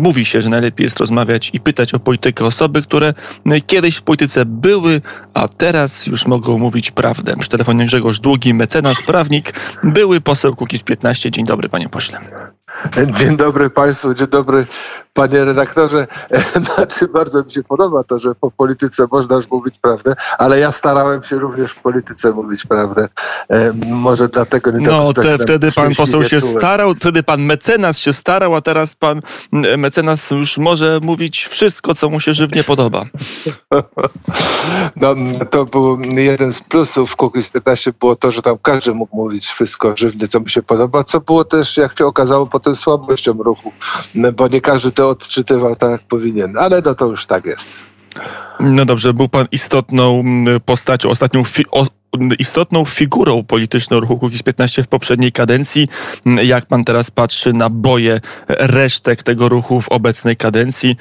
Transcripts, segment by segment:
mówi się, że najlepiej jest rozmawiać i pytać o politykę osoby, które kiedyś w polityce były, a teraz już mogą mówić prawdę. Przy telefonie Grzegorz Długi, mecenas, prawnik, były poseł Kukiz 15. Dzień dobry, panie pośle. Dzień dobry Państwu, dzień dobry Panie redaktorze. Znaczy bardzo mi się podoba to, że po polityce można już mówić prawdę, ale ja starałem się również w polityce mówić prawdę. E, może dlatego nie No te, wtedy pan poseł się czułem. starał, wtedy pan mecenas się starał, a teraz pan mecenas już może mówić wszystko, co mu się żywnie podoba. No to był jeden z plusów Kukiz 15 było to, że tam każdy mógł mówić wszystko żywnie, co mu się podoba, co było też, jak się okazało, potem słabością ruchu, bo nie każdy to odczytywał tak, jak powinien, ale no to już tak jest. No dobrze, był pan istotną postacią, ostatnią fi o, istotną figurą polityczną ruchu Kukiz 15 w poprzedniej kadencji. Jak pan teraz patrzy na boje resztek tego ruchu w obecnej kadencji?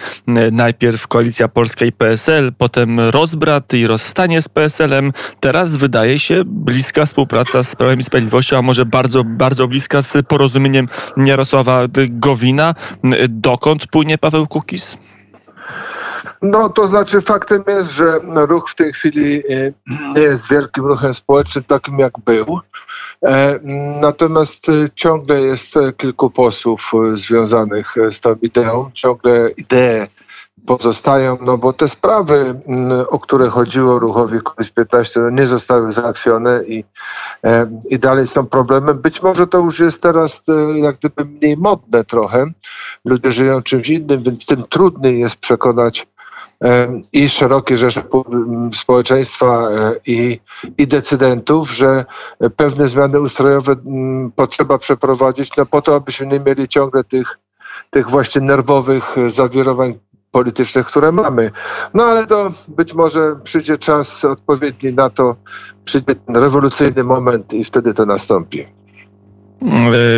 Najpierw Koalicja Polska i PSL, potem rozbrat i rozstanie z PSL-em. Teraz wydaje się bliska współpraca z Prawem i Sprawiedliwością, a może bardzo, bardzo bliska z porozumieniem Jarosława Gowina. Dokąd płynie Paweł Kukiz? No to znaczy faktem jest, że ruch w tej chwili e, nie jest wielkim ruchem społecznym takim jak był. E, natomiast e, ciągle jest kilku posłów związanych z tą ideą, ciągle idee pozostają, no bo te sprawy, o które chodziło ruchowi Kukiz 15 no nie zostały załatwione i, i dalej są problemy. Być może to już jest teraz jak gdyby mniej modne trochę. Ludzie żyją czymś innym, więc tym trudniej jest przekonać i szerokie rzesze społeczeństwa e, i, i decydentów, że pewne zmiany ustrojowe potrzeba przeprowadzić no po to, abyśmy nie mieli ciągle tych, tych właśnie nerwowych zawirowań politycznych, które mamy. No ale to być może przyjdzie czas odpowiedni na to, przyjdzie ten rewolucyjny moment i wtedy to nastąpi. E,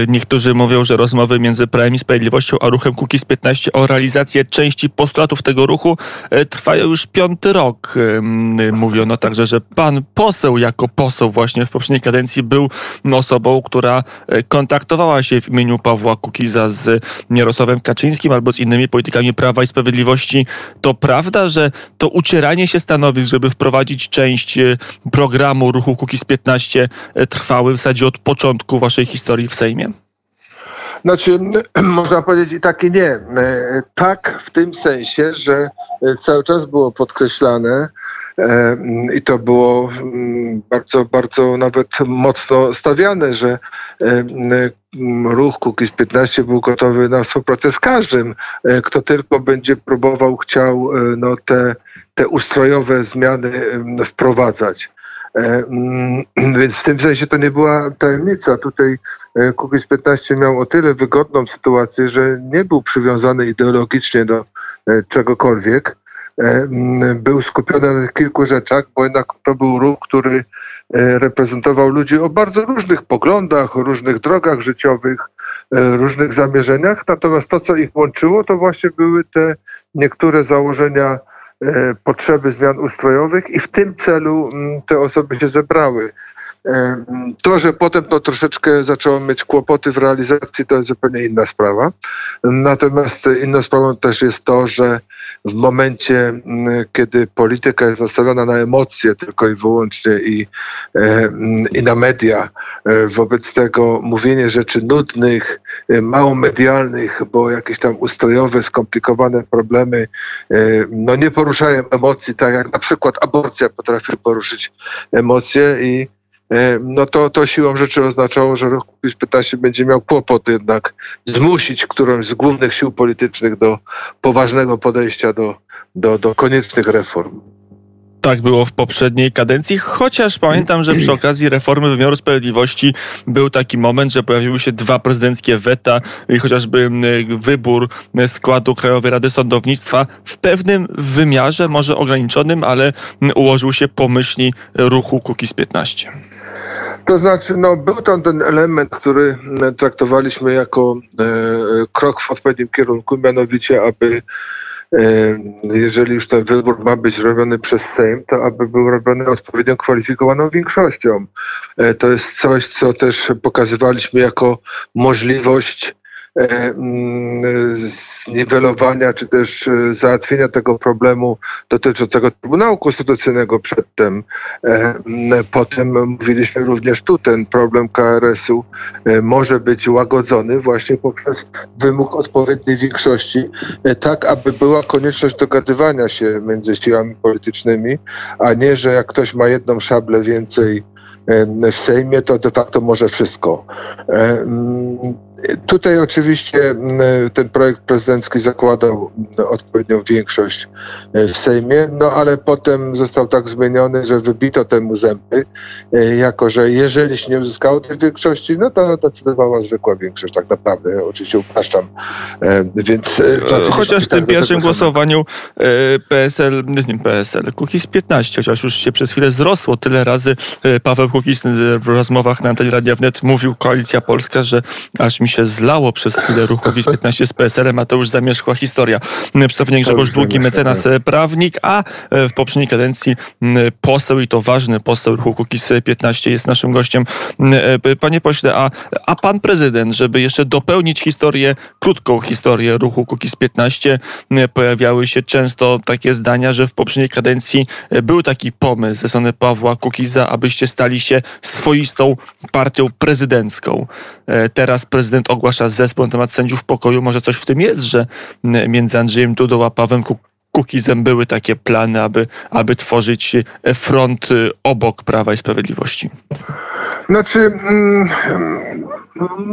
niektórzy mówią, że rozmowy między Prawem i Sprawiedliwością a ruchem Kukiz 15 o realizację części postulatów tego ruchu e, trwają już piąty rok. E, mówiono także, że pan poseł jako poseł właśnie w poprzedniej kadencji był osobą, która kontaktowała się w imieniu Pawła Kukiza z Jarosławem Kaczyńskim albo z innymi politykami Prawa i Sprawiedliwości. To prawda, że to ucieranie się stanowisk, żeby wprowadzić część programu ruchu Kukiz 15 trwały w zasadzie od początku waszej historii? Historii w Sejmie? Znaczy, można powiedzieć i tak i nie. E, tak w tym sensie, że e, cały czas było podkreślane e, i to było mm, bardzo, bardzo nawet mocno stawiane, że ruch Kukiz 15 był gotowy na współpracę z każdym, kto tylko będzie próbował, chciał no, te, te ustrojowe zmiany wprowadzać. E, mm, więc w tym sensie to nie była tajemnica. Tutaj e, Kukiz 15 miał o tyle wygodną sytuację, że nie był przywiązany ideologicznie do e, czegokolwiek. Mm, był skupiony na kilku rzeczach, bo jednak to był ruch, który reprezentował ludzi o bardzo różnych poglądach, o różnych drogach życiowych, różnych zamierzeniach. Natomiast to, co ich łączyło, to właśnie były te niektóre założenia potrzeby zmian ustrojowych i w tym celu mm, te osoby się zebrały. To, że potem to troszeczkę zaczęło mieć kłopoty w realizacji, to jest zupełnie inna sprawa. Natomiast inną sprawą też jest to, że w momencie, kiedy polityka jest nastawiona na emocje tylko i wyłącznie i, i na media, e, wobec tego mówienie rzeczy nudnych, e, mało medialnych, bo jakieś tam ustrojowe, skomplikowane problemy e, no nie poruszają emocji, tak jak na przykład aborcja potrafi poruszyć emocje i no to, to siłą rzeczy oznaczało, że ruch Kukiz 15 będzie miał kłopot jednak zmusić którąś z głównych sił politycznych do poważnego podejścia do, do, do koniecznych reform. Tak było w poprzedniej kadencji, chociaż pamiętam, że przy okazji reformy wymiaru sprawiedliwości był taki moment, że pojawiły się dwa prezydenckie weta i chociażby wybór składu Krajowej Rady Sądownictwa w pewnym wymiarze, może ograniczonym, ale ułożył się pomyślni ruchu Kukiz 15. To znaczy, no, był tam ten element, który traktowaliśmy jako e, krok w odpowiednim kierunku, mianowicie, aby e, jeżeli już ten wybór ma być robiony przez Sejm, to aby był robiony odpowiednio kwalifikowaną większością. E, to jest coś, co też pokazywaliśmy jako możliwość zniwelowania czy też załatwienia tego problemu dotyczącego Trybunału Konstytucyjnego przedtem. Potem mówiliśmy również tu, ten problem KRS-u może być łagodzony właśnie poprzez wymóg odpowiedniej większości, tak aby była konieczność dogadywania się między siłami politycznymi, a nie, że jak ktoś ma jedną szablę więcej w Sejmie, to de facto może wszystko. Tutaj oczywiście mm, ten projekt prezydencki zakładał mm, odpowiednią większość e, w Sejmie, no ale potem został tak zmieniony, że wybito temu zęby, e, jako że jeżeli się nie uzyskało tej większości, no to decydowała zwykła większość, tak naprawdę. Oczywiście upraszczam. E, więc chociaż w tym pierwszym głosowaniu PSL, nie PSL, Kukiz 15, chociaż już się przez chwilę zrosło tyle razy Paweł Kukiz w rozmowach na antenie Radia Wnet mówił Koalicja Polska, że aż mi się zlało przez chwilę ruchu WiS 15 z PSL-em, a to już zamierzchła historia. Przedstawiciel Grzegorz Długi, mecenas tak. prawnik, a e, w poprzedniej kadencji poseł i to ważny poseł ruchu Kukiz 15 jest naszym gościem. E, panie pośle, a, a pan prezydent, żeby jeszcze dopełnić historię, krótką historię ruchu Kukiz 15, pojawiały się często takie zdania, że w poprzedniej kadencji e, był taki pomysł ze strony Pawła Kukiza, abyście stali się swoistą partią prezydencką. Teraz prezydent ogłasza zespół na temat sędziów pokoju. Może coś w tym jest, że między Andrzejem Dudą a Pawłem Kukizem były takie plany, aby, aby tworzyć front y, obok Prawa i Sprawiedliwości? Znaczy, mm,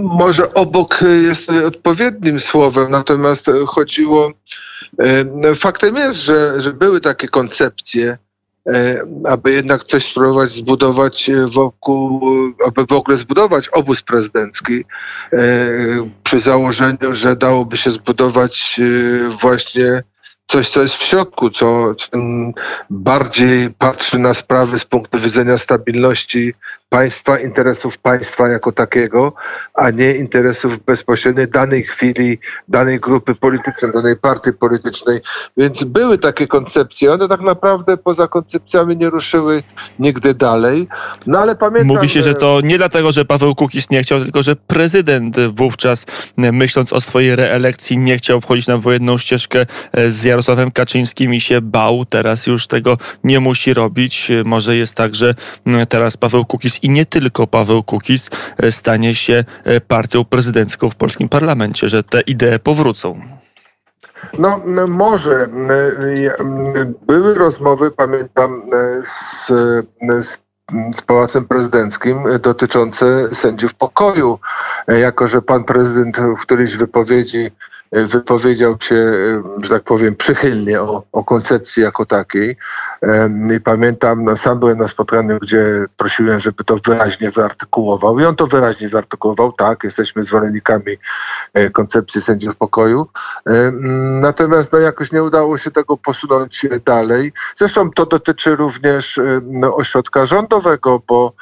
może obok jest odpowiednim słowem, natomiast chodziło. Y, faktem jest, że, że były takie koncepcje, aby jednak coś spróbować zbudować e, wokół, aby w ogóle zbudować obóz prezydencki e, przy założeniu, że dałoby się zbudować właśnie coś, co jest w środku, co, co bardziej patrzy na sprawy z punktu widzenia stabilności państwa, interesów państwa jako takiego, a nie interesów bezpośrednich danej chwili, danej grupy politycznej, danej partii politycznej. Więc były takie koncepcje. One tak naprawdę poza koncepcjami nie ruszyły nigdy dalej. No ale pamiętam... Mówi się, że to nie dlatego, że Paweł Kukiz nie chciał, tylko że prezydent wówczas, myśląc o swojej reelekcji, nie chciał wchodzić na wojenną ścieżkę z Jarosławem Kaczyńskim i się bał. Teraz już tego nie musi robić. Może jest tak, że teraz Paweł Kukiz i nie tylko Paweł Kukiz e, stanie się e, partią prezydencką w polskim parlamencie, że te idee powrócą. No, no może. Były rozmowy, pamiętam, z, z z Pałacem Prezydenckim dotyczące sędziów pokoju. Jako, że pan prezydent w którejś wypowiedzi wypowiedział się, że tak powiem, przychylnie o, o koncepcji jako takiej. I pamiętam, no, sam byłem na spotkaniu, gdzie prosiłem, żeby to wyraźnie wyartykułował. I on to wyraźnie wyartykułował. Tak, jesteśmy zwolennikami e, koncepcji sędziów pokoju. Natomiast no, jakoś nie udało się tego posunąć dalej. Zresztą to dotyczy również no, ośrodka rządowego, bo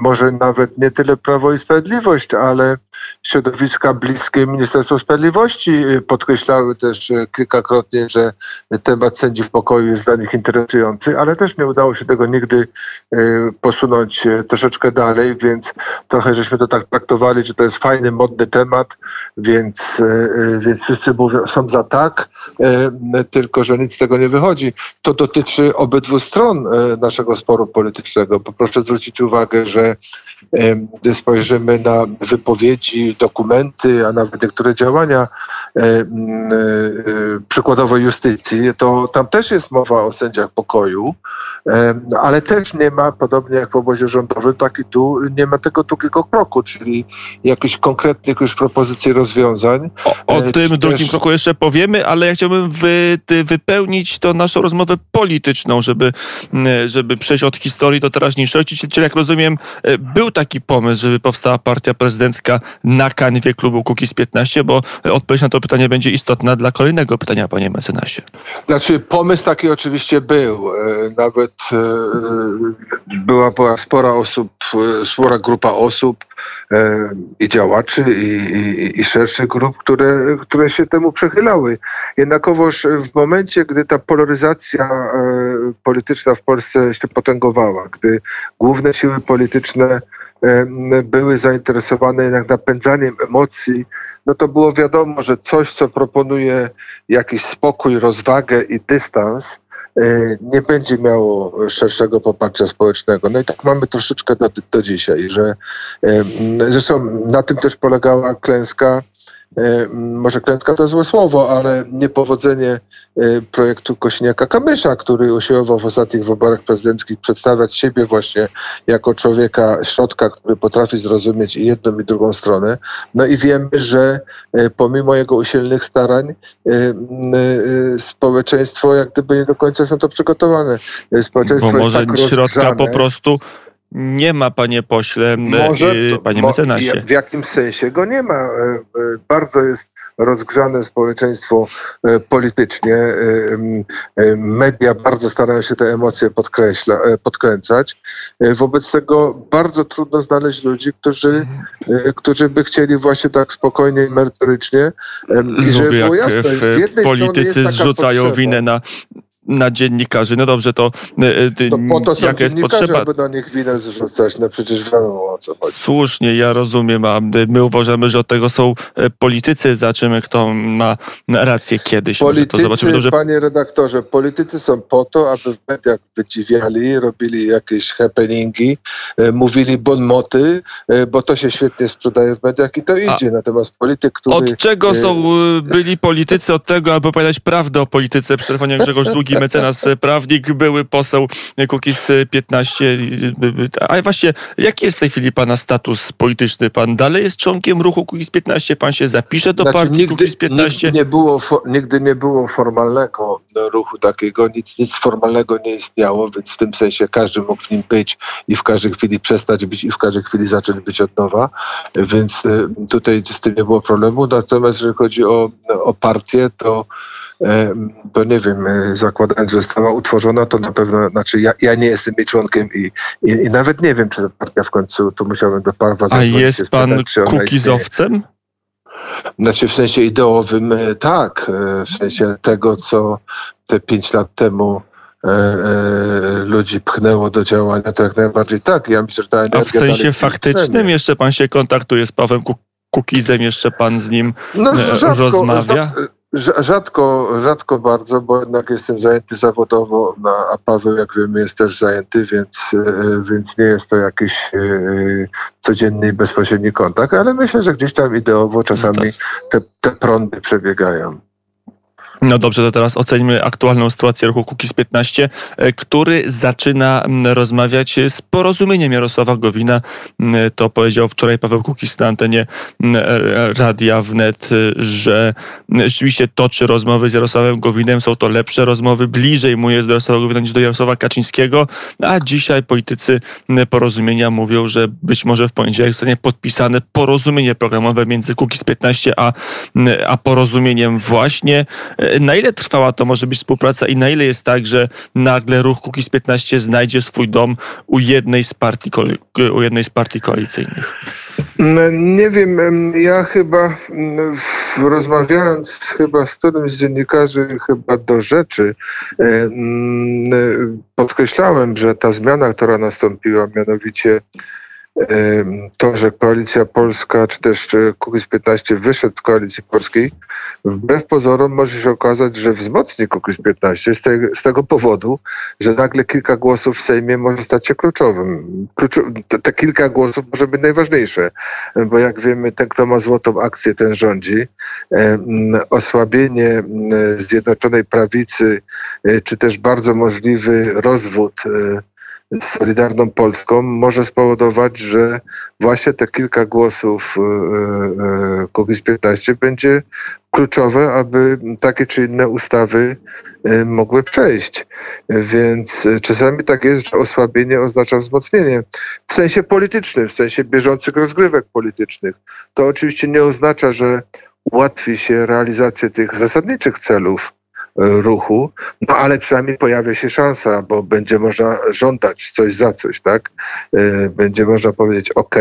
może nawet nie tyle Prawo i Sprawiedliwość, ale środowiska bliskie Ministerstwu Sprawiedliwości y, podkreślały też y, kilkakrotnie, że temat sędziów pokoju jest dla nich interesujący, ale też nie udało się tego nigdy y, posunąć troszeczkę dalej, więc trochę żeśmy to tak traktowali, że to jest fajny, modny temat, więc, więc wszyscy mówią, są za tak, tylko że nic z tego nie wychodzi. To dotyczy obydwu stron naszego sporu politycznego. Poproszę zwrócić uwagę, że gdy spojrzymy na wypowiedzi, dokumenty, a nawet niektóre działania e, e, przykładowo justycji, to tam też jest mowa o sędziach pokoju, ale też nie ma, podobnie jak w obozie rządowym, tak i tu nie ma tego drugiego kroku, czyli jakichś konkretnych już propozycji rozwiązań. O, o e, tym drugim też... kroku jeszcze powiemy, ale ja chciałbym wy, wypełnić to naszą rozmowę polityczną, żeby, żeby przejść od historii do teraźniejszości. Czyli jak rozumiem, był taki pomysł, żeby powstała partia prezydencka na kanwie klubu Kukiz 15, bo odpowiedź na to pytanie będzie istotna dla kolejnego pytania, panie mecenasie. Znaczy, pomysł taki oczywiście był. E, nawet e, była, była spora osób, e, spora grupa osób i działaczy, i, i, i szerszych grup, które, które się temu przechylały. Jednakowoż w momencie, gdy ta polaryzacja polityczna w Polsce się potęgowała, gdy główne siły polityczne były zainteresowane jednak napędzaniem emocji, no to było wiadomo, że coś, co proponuje jakiś spokój, rozwagę i dystans, e, nie będzie miało szerszego poparcia społecznego. No i tak mamy troszeczkę do, do dzisiaj, że zresztą na tym też polegała klęska może klętka to złe słowo, ale niepowodzenie e, projektu Kośniaka-Kamysza, który usiłował w ostatnich wyborach prezydenckich przedstawiać siebie właśnie jako człowieka środka, który potrafi zrozumieć i jedną i drugą stronę. No i wiemy, że e, pomimo jego usilnych starań społeczeństwo jak gdyby nie do końca jest na to przygotowane. Społeczeństwo Bo może jest tak środka po prostu nie ma, panie pośle, Może, y, panie mecenasie. W jakim sensie go nie ma? E, e, bardzo jest rozgrzane społeczeństwo e, politycznie. Media bardzo starają się te emocje podkreśla, podkręcać. Wobec tego bardzo trudno znaleźć ludzi, którzy, którzy by chcieli właśnie tak spokojnie i merytorycznie. I żeby jak jasne, politycy zrzucają potrzeba. winę na na dziennikarzy. No dobrze, to, e, to po to jaka jest potrzeba? aby na nich winę zrzucać. No przecież wiadomo o co chodzi. Słusznie, ja rozumiem, a my uważamy, że od tego są politycy. Zobaczymy, kto ma rację kiedyś. Politycy, to zobaczymy dobrze. panie redaktorze, politycy są po to, aby w mediach wydziwiali, robili jakieś happeningi, mówili bonmoty, bo to się świetnie sprzedaje w mediach i to idzie. A Natomiast polityk, który... Od czego są byli politycy? Od tego, aby opowiadać prawdę o polityce przy telefonie Grzegorz Długi mecenas e, prawnik, były poseł Kukiz 15. A właśnie, jaki jest w tej chwili pana status polityczny? Pan dalej jest członkiem ruchu Kukiz 15? Pan się zapisze do znaczy, partii nigdy, Kukiz 15? Nigdy nie, było, nigdy nie było formalnego ruchu takiego, nic, nic formalnego nie istniało, więc w tym sensie każdy mógł w nim być i w każdej chwili przestać być i w każdej chwili zacząć być od nowa, więc e, tutaj z tym nie było problemu. Natomiast jeżeli chodzi o, o partię, to to nie wiem, e, zakładając, że została utworzona, to na pewno, znaczy ja, ja nie jestem jej członkiem i, i, i, nawet nie wiem, czy ta partia w końcu, tu musiałbym do Parwa A jest pan kukizowcem? Znaczy w sensie ideowym e, tak, e, w sensie tego, co te pięć lat temu e, e, ludzi pchnęło do działania, to jak najbardziej tak. Ja myślę, że ta energia A w sensie faktycznym jeszcze pan się kontaktuje z Pawłem Kukizem, jeszcze pan z nim no, rzadko, rozmawia? Rzadko, rzadko bardzo, bo jednak jestem zajęty zawodowo, no, a Paweł, jak wiemy, jest też zajęty, więc, e, więc nie jest to jakiś e, codzienny i bezpośredni kontakt, ale myślę, że gdzieś tam ideowo czasami te, te prądy przebiegają. No dobrze, to teraz oceńmy aktualną sytuację ruchu Kukiz 15, e, który zaczyna rozmawiać z porozumieniem Jarosława Gowina. To powiedział wczoraj Paweł Kukiz na antenie Radia Wnet, e, że rzeczywiście toczy rozmowy z Jarosławem Gowinem. Są to lepsze rozmowy, bliżej mu jest do Jarosława Gowina niż do Jarosława Kaczyńskiego, a dzisiaj politycy porozumienia mówią, że być może w poniedziałek zostanie podpisane porozumienie programowe między Kukiz 15 a, a porozumieniem właśnie e, na ile trwała to może być współpraca i na ile jest tak, że nagle ruch Kukiz 15 znajdzie swój dom u jednej z partii, u jednej z partii koalicyjnych? No, nie wiem, ja chyba rozmawiając chyba z którymś z dziennikarzy chyba do rzeczy podkreślałem, że ta zmiana, która nastąpiła, mianowicie to, że Koalicja Polska, czy też Kukiz 15 wyszedł z Koalicji Polskiej, wbrew pozorom może się okazać, że wzmocni Kukiz 15 z, te, z tego powodu, że nagle kilka głosów w Sejmie może stać się kluczowym. Kluczo, te, te, kilka głosów może być najważniejsze, bo jak wiemy, ten, kto ma złotą akcję, ten rządzi. Osłabienie Zjednoczonej Prawicy, e, czy też bardzo możliwy rozwód e, z Solidarną Polską może spowodować, że właśnie te kilka głosów Kukiz e, 15 będzie kluczowe, aby takie czy inne ustawy e, mogły przejść. Więc czasami tak jest, że osłabienie oznacza wzmocnienie. W sensie politycznym, w sensie bieżących rozgrywek politycznych. To oczywiście nie oznacza, że ułatwi się realizację tych zasadniczych celów, ruchu, no ale przynajmniej pojawia się szansa, bo będzie można żądać coś za coś, tak? E, będzie można powiedzieć, ok,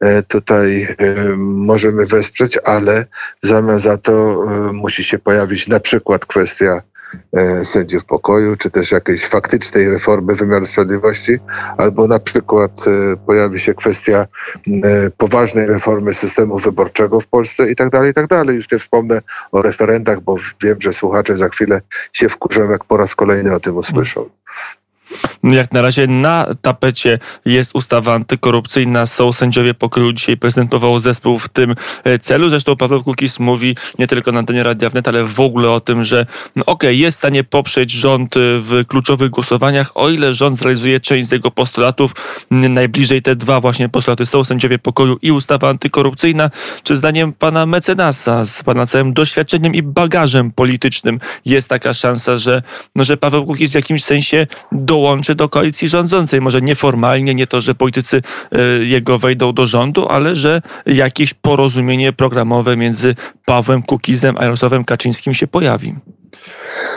e, tutaj e, możemy wesprzeć, ale w zamian za to musi się pojawić na przykład kwestia e, sędziów pokoju, czy też jakiejś faktycznej reformy wymiaru sprawiedliwości, albo na przykład e, pojawi się kwestia e, poważnej reformy systemu wyborczego w Polsce i tak dalej, i tak dalej. Już nie wspomnę o referendach, bo wiem, że słuchacze za chwilę się wkurzą, jak po raz kolejny o tym usłyszą. Jak na razie na tapecie jest ustawa antykorupcyjna, są sędziowie pokoju. Dzisiaj prezydent powołał zespół w tym e, celu. Zresztą Paweł Kukis mówi nie tylko na antenie Radia Wnet, ale w ogóle o tym, że no okej, okay, jest w stanie poprzeć rząd e, w kluczowych głosowaniach, o ile rząd zrealizuje część z jego postulatów. Najbliżej te dwa właśnie postulaty są sędziowie pokoju i ustawa antykorupcyjna. Czy zdaniem pana mecenasa, z pana całym doświadczeniem i bagażem politycznym jest taka szansa, że, no, że Paweł Kukis w jakimś sensie do do koalicji rządzącej. Może nieformalnie, nie to, że politycy e, jego wejdą do rządu, ale że jakieś porozumienie programowe między Pawłem Kukizem a Jarosławem Kaczyńskim się pojawi.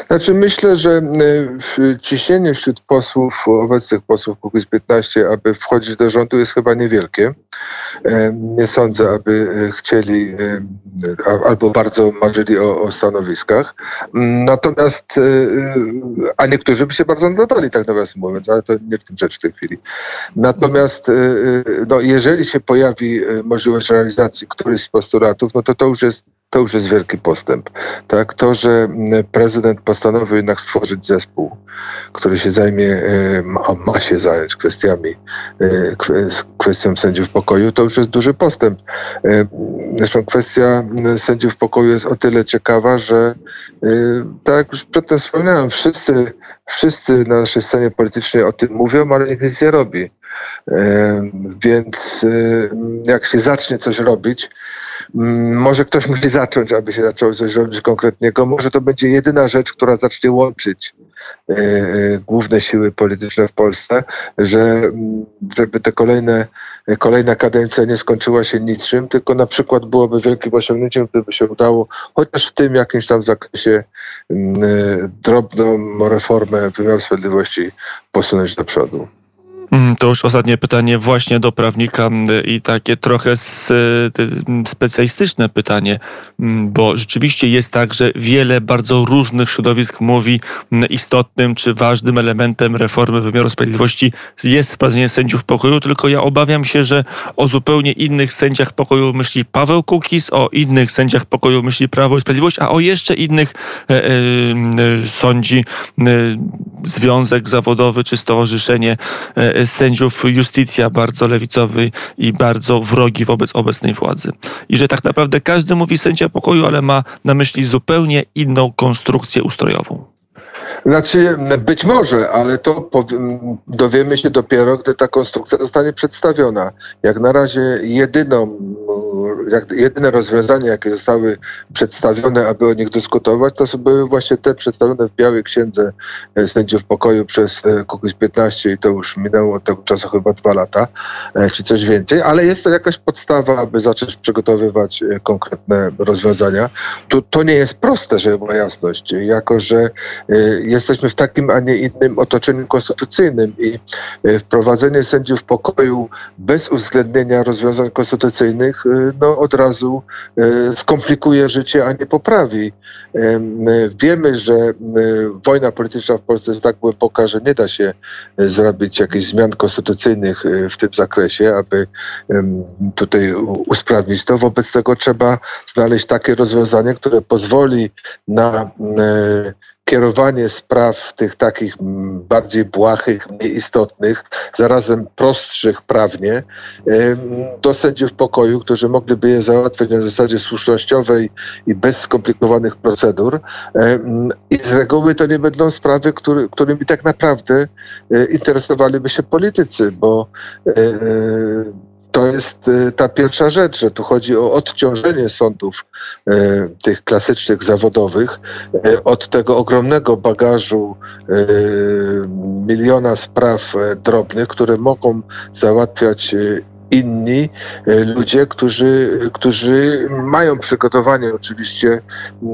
Znaczy myślę, że e, ciśnienie wśród posłów, obecnych posłów Kukiz 15, aby wchodzić do rządu jest chyba niewielkie. E, nie sądzę, aby e, chcieli albo bardzo marzyli o, o stanowiskach. Natomiast, a niektórzy by się bardzo nadali, tak nawiasem mówiąc, ale to nie w tym rzecz w tej chwili. Natomiast no, jeżeli się pojawi możliwość realizacji któryś z postulatów, no to to już jest to już jest wielki postęp. Tak? To, że mm, prezydent postanowił jednak stworzyć zespół, który się zajmie, a ma się zająć kwestiami, e, kwestią sędziów pokoju, to już jest duży postęp. E, zresztą kwestia mm, sędziów pokoju jest o tyle ciekawa, że tak jak już przedtem wspomniałem, wszyscy, wszyscy na naszej scenie politycznej o tym mówią, ale nikt nic nie robi. Więc jak się zacznie coś robić, może ktoś musi zacząć, aby się zaczęło coś robić konkretnego. Może to będzie jedyna rzecz, która zacznie łączyć e, e, główne siły polityczne w Polsce, że mm, żeby te kolejne, kolejna kadencja nie skończyła się niczym, tylko na przykład byłoby wielkim osiągnięciem, gdyby się udało chociaż w tym jakimś tam zakresie mm, e, drobną reformę wymiaru sprawiedliwości posunąć do przodu. Mm, to już ostatnie pytanie właśnie do prawnika mm, i takie trochę specjalistyczne pytanie, mm, bo rzeczywiście jest tak, że wiele bardzo różnych środowisk mówi istotnym czy ważnym elementem reformy wymiaru sprawiedliwości jest wprowadzenie sędziów pokoju, tylko ja obawiam się, że o zupełnie innych sędziach pokoju myśli Paweł Kukis, o innych sędziach pokoju myśli Prawo i Sprawiedliwość, a o jeszcze innych e, e, sądzi e, związek zawodowy czy stowarzyszenie sędziów justycja bardzo lewicowy i bardzo wrogi wobec obecnej władzy. I że tak naprawdę każdy mówi sędzia pokoju, ale ma na myśli zupełnie inną konstrukcję ustrojową. Znaczy, być może, ale to dowiemy się dopiero, gdy ta konstrukcja zostanie przedstawiona. Jak na razie jedyną jak jedyne rozwiązania, jakie zostały przedstawione, aby o nich dyskutować, to były właśnie te przedstawione w Białej Księdze e, Sędziów Pokoju przez e, Kukiz 15 i to już minęło od tego czasu chyba dwa lata, e, czy coś więcej, ale jest to jakaś podstawa, aby zacząć przygotowywać konkretne rozwiązania. To, to nie jest proste, żeby była jasność, jako że jesteśmy w takim, a nie innym otoczeniu konstytucyjnym i wprowadzenie sędziów pokoju bez uwzględnienia rozwiązań konstytucyjnych no, od razu e, skomplikuje życie, a nie poprawi. E, wiemy, że e, wojna polityczna w Polsce jest tak głęboka, że nie da się zrobić jakichś zmian konstytucyjnych w tym zakresie, aby tutaj usprawnić to. Wobec tego trzeba znaleźć takie rozwiązanie, które pozwoli na kierowanie spraw tych takich bardziej błahych, mniej istotnych, zarazem prostszych prawnie, do sędziów pokoju, którzy mogliby je załatwiać na zasadzie słusznościowej i bez skomplikowanych procedur. I z reguły to nie będą sprawy, który, którymi tak naprawdę e, interesowaliby się politycy, bo e, to jest y, ta pierwsza rzecz, że tu chodzi o odciążenie sądów y, tych klasycznych, zawodowych y, od tego ogromnego bagażu miliona spraw drobnych, które mogą załatwiać inni e, ludzie, którzy, którzy mają przygotowanie oczywiście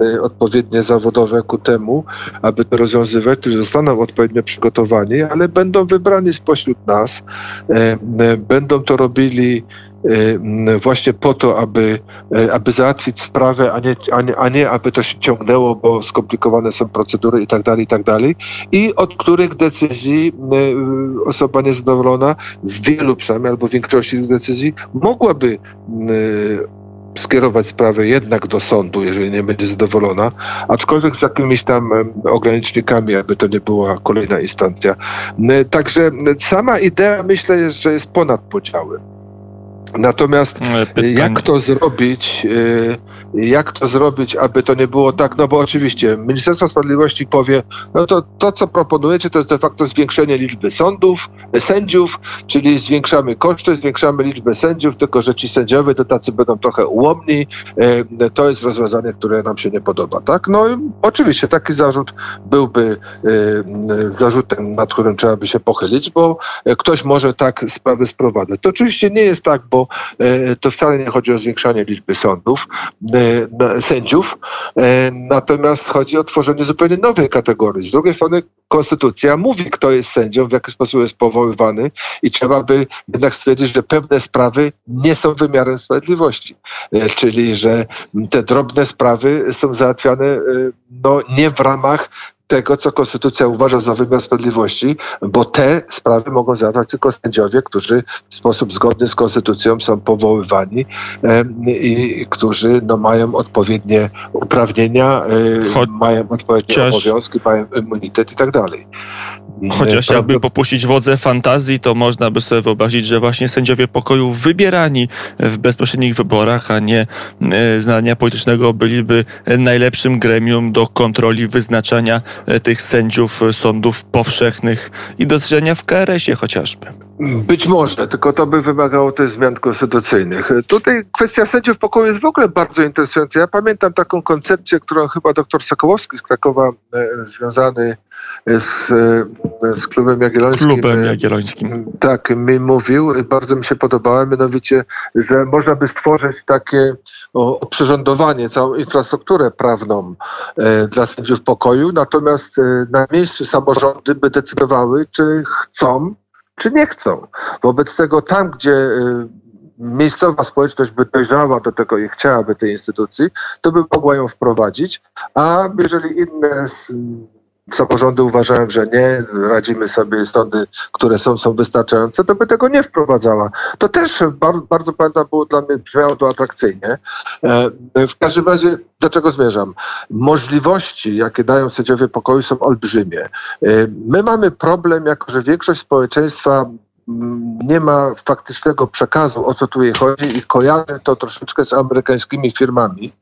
e, odpowiednie zawodowe ku temu, aby to rozwiązywać, którzy zostaną odpowiednio przygotowani, ale będą wybrani spośród nas, e, będą to robili właśnie po to, aby, aby załatwić sprawę, a nie, a, nie, a nie aby to się ciągnęło, bo skomplikowane są procedury i tak dalej, i tak. I od których decyzji osoba niezadowolona w wielu przynajmniej, albo w większości tych decyzji mogłaby skierować sprawę jednak do sądu, jeżeli nie będzie zadowolona, aczkolwiek z jakimiś tam ogranicznikami, aby to nie była kolejna instancja. Także sama idea myślę, że jest ponad podziałem. Natomiast e, Pytanie. jak to zrobić, e, jak to zrobić, aby to nie było tak, no bo oczywiście Ministerstwo Sprawiedliwości powie, no to to, co proponujecie, to jest de facto zwiększenie liczby sądów, sędziów, czyli zwiększamy koszty, zwiększamy liczbę sędziów, tylko że ci sędziowie to tacy będą trochę ułomni, e, to jest rozwiązanie, które nam się nie podoba, tak? No oczywiście taki zarzut byłby zarzutem, nad którym trzeba by się pochylić, bo ktoś może tak sprawy sprowadzać. To oczywiście nie jest tak, bo e, to wcale nie chodzi o zwiększanie liczby sądów, e, sędziów, e, natomiast chodzi o tworzenie zupełnie nowej kategorii. Z drugiej strony konstytucja mówi, kto jest sędzią, w jaki sposób jest powoływany i trzeba by jednak stwierdzić, że pewne sprawy nie są wymiarem sprawiedliwości. Czyli, że te drobne sprawy są załatwiane no, nie w ramach tego, co Konstytucja uważa za wymiar sprawiedliwości, bo te sprawy mogą załatwiać tylko sędziowie, którzy w sposób zgodny z Konstytucją są powoływani i którzy no, mają odpowiednie uprawnienia, Choć... mają odpowiednie obowiązki, mają immunitet i tak dalej. Chociaż jakby popuścić wodze fantazji, to można by sobie wyobrazić, że właśnie sędziowie pokoju wybierani w bezpośrednich wyborach, a nie e, znania politycznego byliby najlepszym gremium do kontroli wyznaczania e, tych sędziów sądów powszechnych i dostrzeżenia w KRS-ie chociażby. Być może, tylko to by wymagało też zmian konstytucyjnych. Tutaj kwestia sędziów pokoju jest w ogóle bardzo interesująca. Ja pamiętam taką koncepcję, którą chyba dr Sokołowski z Krakowa, e, związany z, e, z klubem jagiellońskim. Klubem jagiellońskim. Tak, mi mówił, bardzo mi się podobało, mianowicie, że można by stworzyć takie oprzyrządowanie, całą infrastrukturę prawną e, dla sędziów pokoju, natomiast e, na miejscu samorządy by decydowały, czy chcą, czy nie chcą. Wobec tego tam, gdzie miejscowa społeczność by dojrzała do tego i chciałaby tej instytucji, to by mogła ją wprowadzić, a jeżeli inne samorządy uważają, że nie, radzimy sobie sądy, które są, są wystarczające, to by tego nie wprowadzała. To też bardzo, bardzo pamiętam, było dla mnie, brzmiało to atrakcyjnie. E, w każdym razie, do czego zmierzam? Możliwości, jakie dają sędziowie pokoju są olbrzymie. E, my mamy problem, jako że większość społeczeństwa nie ma faktycznego przekazu, o co tu jej chodzi i kojarzy to troszeczkę z amerykańskimi firmami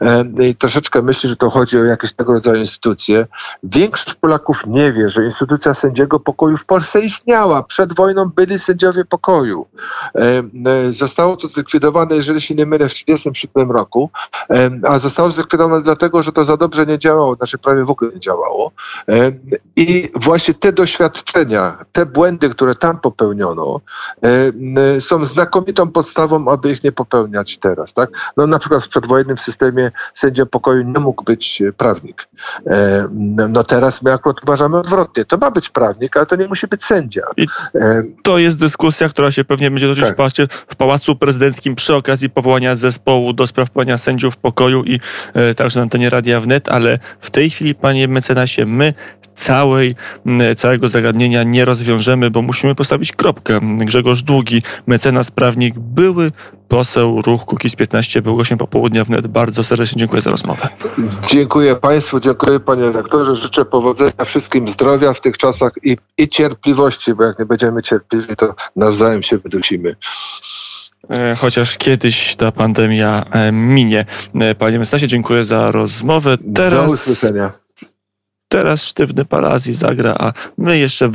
e, i troszeczkę myśli, że to chodzi o jakieś tego rodzaju instytucje. Większość Polaków nie wie, że instytucja sędziego pokoju w Polsce istniała. Przed wojną byli sędziowie pokoju. E, e, zostało to zlikwidowane, jeżeli się nie mylę, w 1937 roku, a zostało zlikwidowane dlatego, że to za dobrze nie działało, znaczy prawie w ogóle nie działało. I właśnie te doświadczenia, te błędy, które tam popełniono, popełniono, e, są znakomitą podstawą, aby ich nie popełniać teraz. Tak? No, na przykład w przedwojennym systemie sędzia pokoju nie mógł być prawnik. E, no teraz my akurat uważamy odwrotnie. To ma być prawnik, ale to nie musi być sędzia. I e, to jest dyskusja, która się pewnie będzie toczyć tak. w Pałacu Prezydenckim przy okazji powołania zespołu do spraw powołania sędziów pokoju i także na antenie Radia Wnet, ale w tej chwili, panie mecenasie, my całej, całego zagadnienia nie rozwiążemy, bo musimy postawić kropkę. Grzegorz Długi, mecenas, prawnik, były poseł Ruch Kukiz 15 był gościem popołudnia wnet. Bardzo serdecznie dziękuję za rozmowę. Dziękuję Państwu, dziękuję Panie redaktorze. Życzę powodzenia wszystkim zdrowia w tych czasach i, i cierpliwości, bo jak nie będziemy cierpliwi, to nawzajem się wydusimy e, chociaż kiedyś ta pandemia e, minie. E, panie Mestasie, dziękuję za rozmowę. Teraz... Do usłyszenia. Teraz sztywny Parazji zagra, a my jeszcze